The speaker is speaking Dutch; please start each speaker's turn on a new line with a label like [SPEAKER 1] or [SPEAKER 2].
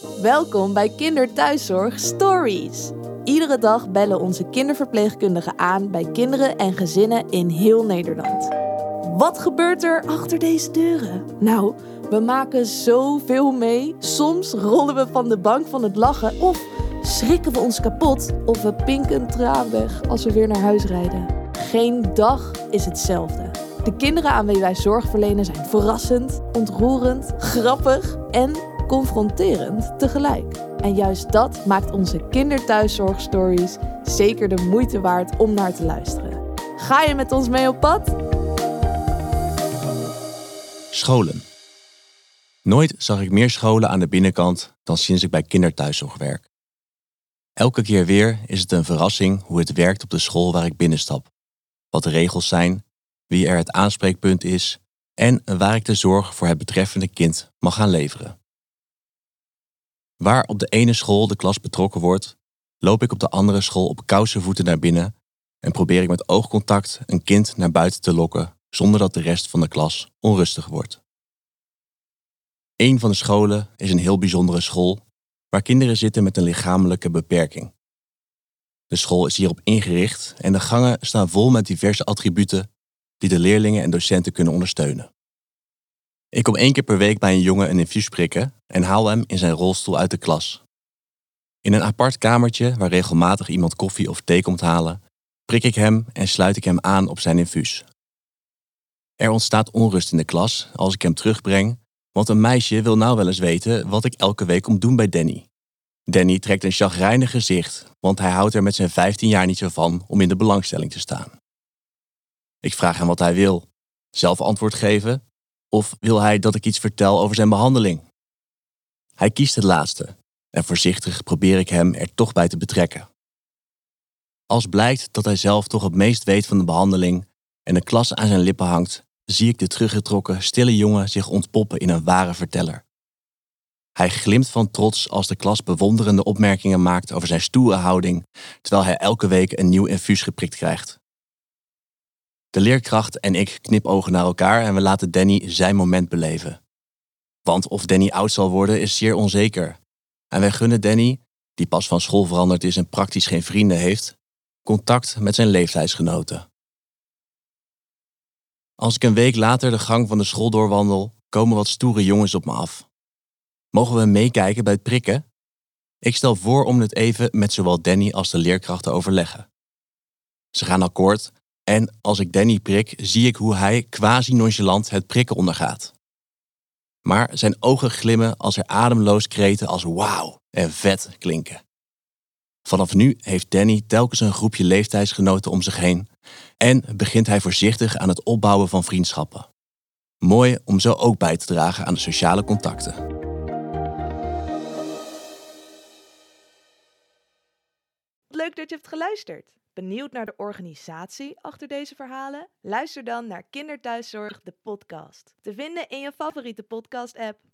[SPEAKER 1] Welkom bij Kinderthuiszorg Stories. Iedere dag bellen onze kinderverpleegkundigen aan bij kinderen en gezinnen in heel Nederland. Wat gebeurt er achter deze deuren? Nou, we maken zoveel mee. Soms rollen we van de bank van het lachen of schrikken we ons kapot of we pinken traan weg als we weer naar huis rijden. Geen dag is hetzelfde. De kinderen aan wie wij zorg verlenen zijn verrassend, ontroerend, grappig en confronterend tegelijk. En juist dat maakt onze kinderthuiszorgstories zeker de moeite waard om naar te luisteren. Ga je met ons mee op pad?
[SPEAKER 2] Scholen. Nooit zag ik meer scholen aan de binnenkant dan sinds ik bij kinderthuiszorg werk. Elke keer weer is het een verrassing hoe het werkt op de school waar ik binnenstap. Wat de regels zijn, wie er het aanspreekpunt is en waar ik de zorg voor het betreffende kind mag gaan leveren. Waar op de ene school de klas betrokken wordt, loop ik op de andere school op kousenvoeten naar binnen en probeer ik met oogcontact een kind naar buiten te lokken zonder dat de rest van de klas onrustig wordt. Een van de scholen is een heel bijzondere school waar kinderen zitten met een lichamelijke beperking. De school is hierop ingericht en de gangen staan vol met diverse attributen die de leerlingen en docenten kunnen ondersteunen. Ik kom één keer per week bij een jongen een infuus prikken en haal hem in zijn rolstoel uit de klas. In een apart kamertje waar regelmatig iemand koffie of thee komt halen, prik ik hem en sluit ik hem aan op zijn infuus. Er ontstaat onrust in de klas als ik hem terugbreng, want een meisje wil nou wel eens weten wat ik elke week kom doen bij Danny. Danny trekt een chagrijnig gezicht, want hij houdt er met zijn 15 jaar niet zo van om in de belangstelling te staan. Ik vraag hem wat hij wil. Zelf antwoord geven? Of wil hij dat ik iets vertel over zijn behandeling? Hij kiest het laatste en voorzichtig probeer ik hem er toch bij te betrekken. Als blijkt dat hij zelf toch het meest weet van de behandeling en de klas aan zijn lippen hangt, zie ik de teruggetrokken, stille jongen zich ontpoppen in een ware verteller. Hij glimt van trots als de klas bewonderende opmerkingen maakt over zijn stoere houding, terwijl hij elke week een nieuw infuus geprikt krijgt. De leerkracht en ik knipogen naar elkaar en we laten Danny zijn moment beleven. Want of Danny oud zal worden is zeer onzeker. En wij gunnen Danny, die pas van school veranderd is en praktisch geen vrienden heeft, contact met zijn leeftijdsgenoten. Als ik een week later de gang van de school doorwandel, komen wat stoere jongens op me af. Mogen we meekijken bij het prikken? Ik stel voor om het even met zowel Danny als de leerkracht te overleggen. Ze gaan akkoord en als ik Danny prik, zie ik hoe hij quasi nonchalant het prikken ondergaat. Maar zijn ogen glimmen als er ademloos kreten als wauw en vet klinken. Vanaf nu heeft Danny telkens een groepje leeftijdsgenoten om zich heen en begint hij voorzichtig aan het opbouwen van vriendschappen. Mooi om zo ook bij te dragen aan de sociale contacten.
[SPEAKER 1] Leuk dat je hebt geluisterd. Benieuwd naar de organisatie achter deze verhalen? Luister dan naar Kinderthuiszorg, de podcast. Te vinden in je favoriete podcast-app.